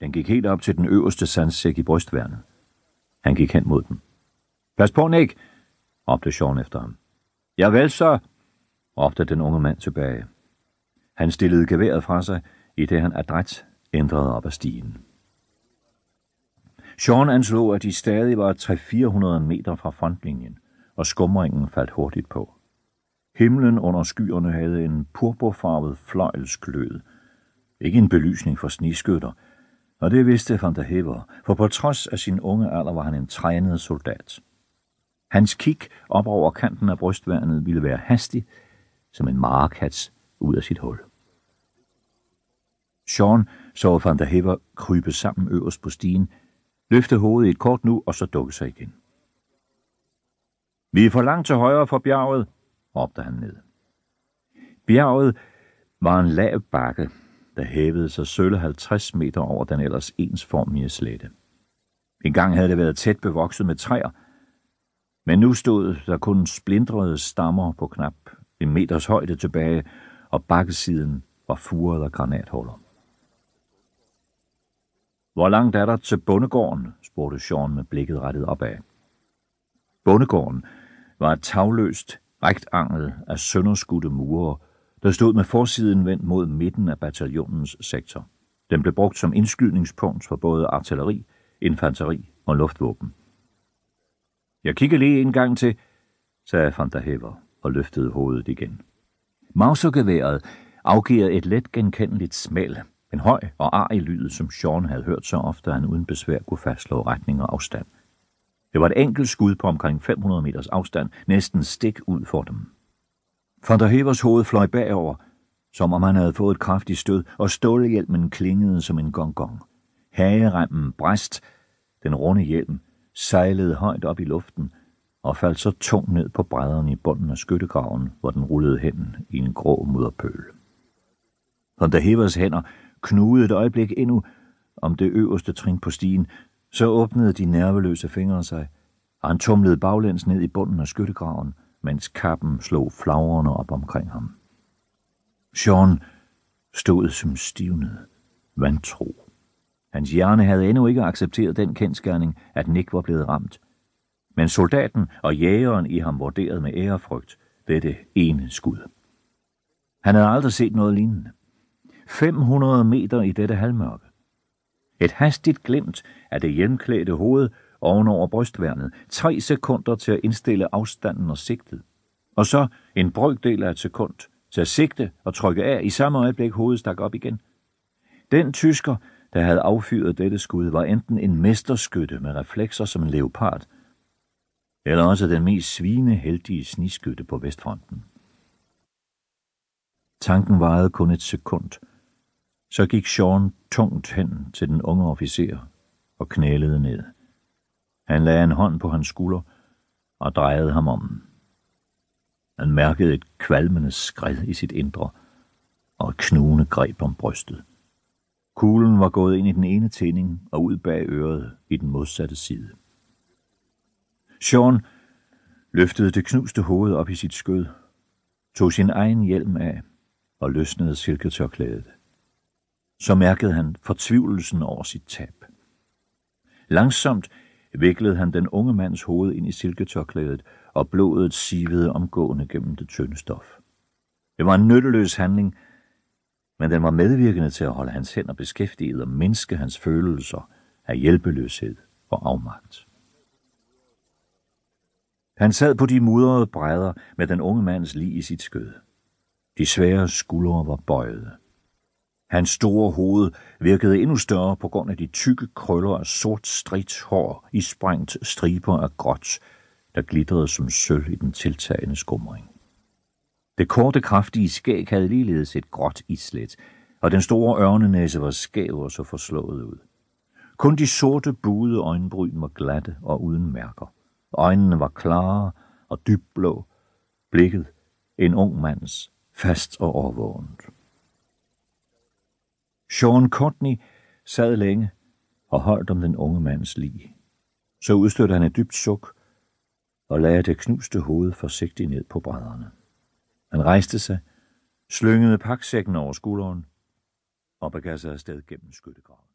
Den gik helt op til den øverste sandsæk i brystværnet. Han gik hen mod den. Pas på, Nick, råbte Sean efter ham. Ja vel så, råbte den unge mand tilbage. Han stillede geværet fra sig, i det han adræt ændrede op ad stigen. Sean anslog, at de stadig var 300-400 meter fra frontlinjen, og skumringen faldt hurtigt på. Himlen under skyerne havde en purpurfarvet fløjlsglød. Ikke en belysning for sniskytter, og det vidste Van der Hever, for på trods af sin unge alder var han en trænet soldat. Hans kig op over kanten af brystværnet ville være hastig, som en marekats ud af sit hul. Sean så Van der Hever krybe sammen øverst på stigen, løfte hovedet et kort nu og så dukke sig igen. Vi er for langt til højre for bjerget, råbte han ned. Bjerget var en lav bakke, der hævede sig sølle 50 meter over den ellers ensformige slette. En gang havde det været tæt bevokset med træer, men nu stod der kun splindrede stammer på knap en meters højde tilbage, og bakkesiden var furet af granathuller. Hvor langt er der til bondegården? spurgte Sean med blikket rettet opad. Bondegården var et tavløst rektangel af sønderskudte mure, der stod med forsiden vendt mod midten af bataljonens sektor. Den blev brugt som indskydningspunkt for både artilleri, infanteri og luftvåben. Jeg kigger lige en gang til, sagde van der Hever og løftede hovedet igen. Mausergeværet afgiver et let genkendeligt smæld, en høj og i lyd, som Sean havde hørt så ofte, at han uden besvær kunne fastslå retning og afstand. Det var et enkelt skud på omkring 500 meters afstand, næsten stik ud for dem. Van der Hevers hoved fløj bagover, som om han havde fået et kraftigt stød, og stålhjelmen klingede som en gong-gong. Hageremmen bræst, den runde hjelm sejlede højt op i luften og faldt så tungt ned på brædderne i bunden af skyttegraven, hvor den rullede hen i en grå mudderpøl. Von der Hevers hænder knugede et øjeblik endnu om det øverste trin på stigen, så åbnede de nerveløse fingre sig, og han tumlede baglæns ned i bunden af skyttegraven, mens kappen slog flagrende op omkring ham. Sean stod som stivnet, vantro. Hans hjerne havde endnu ikke accepteret den kendskærning, at Nick var blevet ramt. Men soldaten og jægeren i ham vurderede med ærefrygt dette ene skud. Han havde aldrig set noget lignende. 500 meter i dette halvmørke. Et hastigt glimt af det hjelmklædte hoved ovenover brystværnet. Tre sekunder til at indstille afstanden og sigtet. Og så en brøkdel af et sekund til at sigte og trykke af i samme øjeblik hovedet stak op igen. Den tysker, der havde affyret dette skud, var enten en mesterskytte med reflekser som en leopard, eller også den mest svineheldige sniskytte på Vestfronten. Tanken varede kun et sekund. Så gik Sean tungt hen til den unge officer og knælede ned. Han lagde en hånd på hans skulder og drejede ham om. Han mærkede et kvalmende skred i sit indre og et knugende greb om brystet. Kuglen var gået ind i den ene tænding og ud bag øret i den modsatte side. Sean løftede det knuste hoved op i sit skød, tog sin egen hjelm af og løsnede silketørklædet. Så mærkede han fortvivlelsen over sit tab. Langsomt viklede han den unge mands hoved ind i silketørklædet, og blodet sivede omgående gennem det tynde stof. Det var en nytteløs handling, men den var medvirkende til at holde hans hænder beskæftiget og mindske hans følelser af hjælpeløshed og afmagt. Han sad på de mudrede brædder med den unge mands lig i sit skød. De svære skuldre var bøjede. Hans store hoved virkede endnu større på grund af de tykke krøller af sort stridt hår i sprængt striber af gråt, der glitrede som sølv i den tiltagende skumring. Det korte, kraftige skæg havde ligeledes et gråt islet, og den store ørnenæse var skæv og så forslået ud. Kun de sorte, buede øjenbryn var glatte og uden mærker. Øjnene var klare og dybblå, blikket en ung mands, fast og overvågent. Sean Courtney sad længe og holdt om den unge mands lig. Så udstødte han et dybt suk og lagde det knuste hoved forsigtigt ned på brædderne. Han rejste sig, slyngede paksækken over skulderen og begav sig afsted gennem skyttegraven.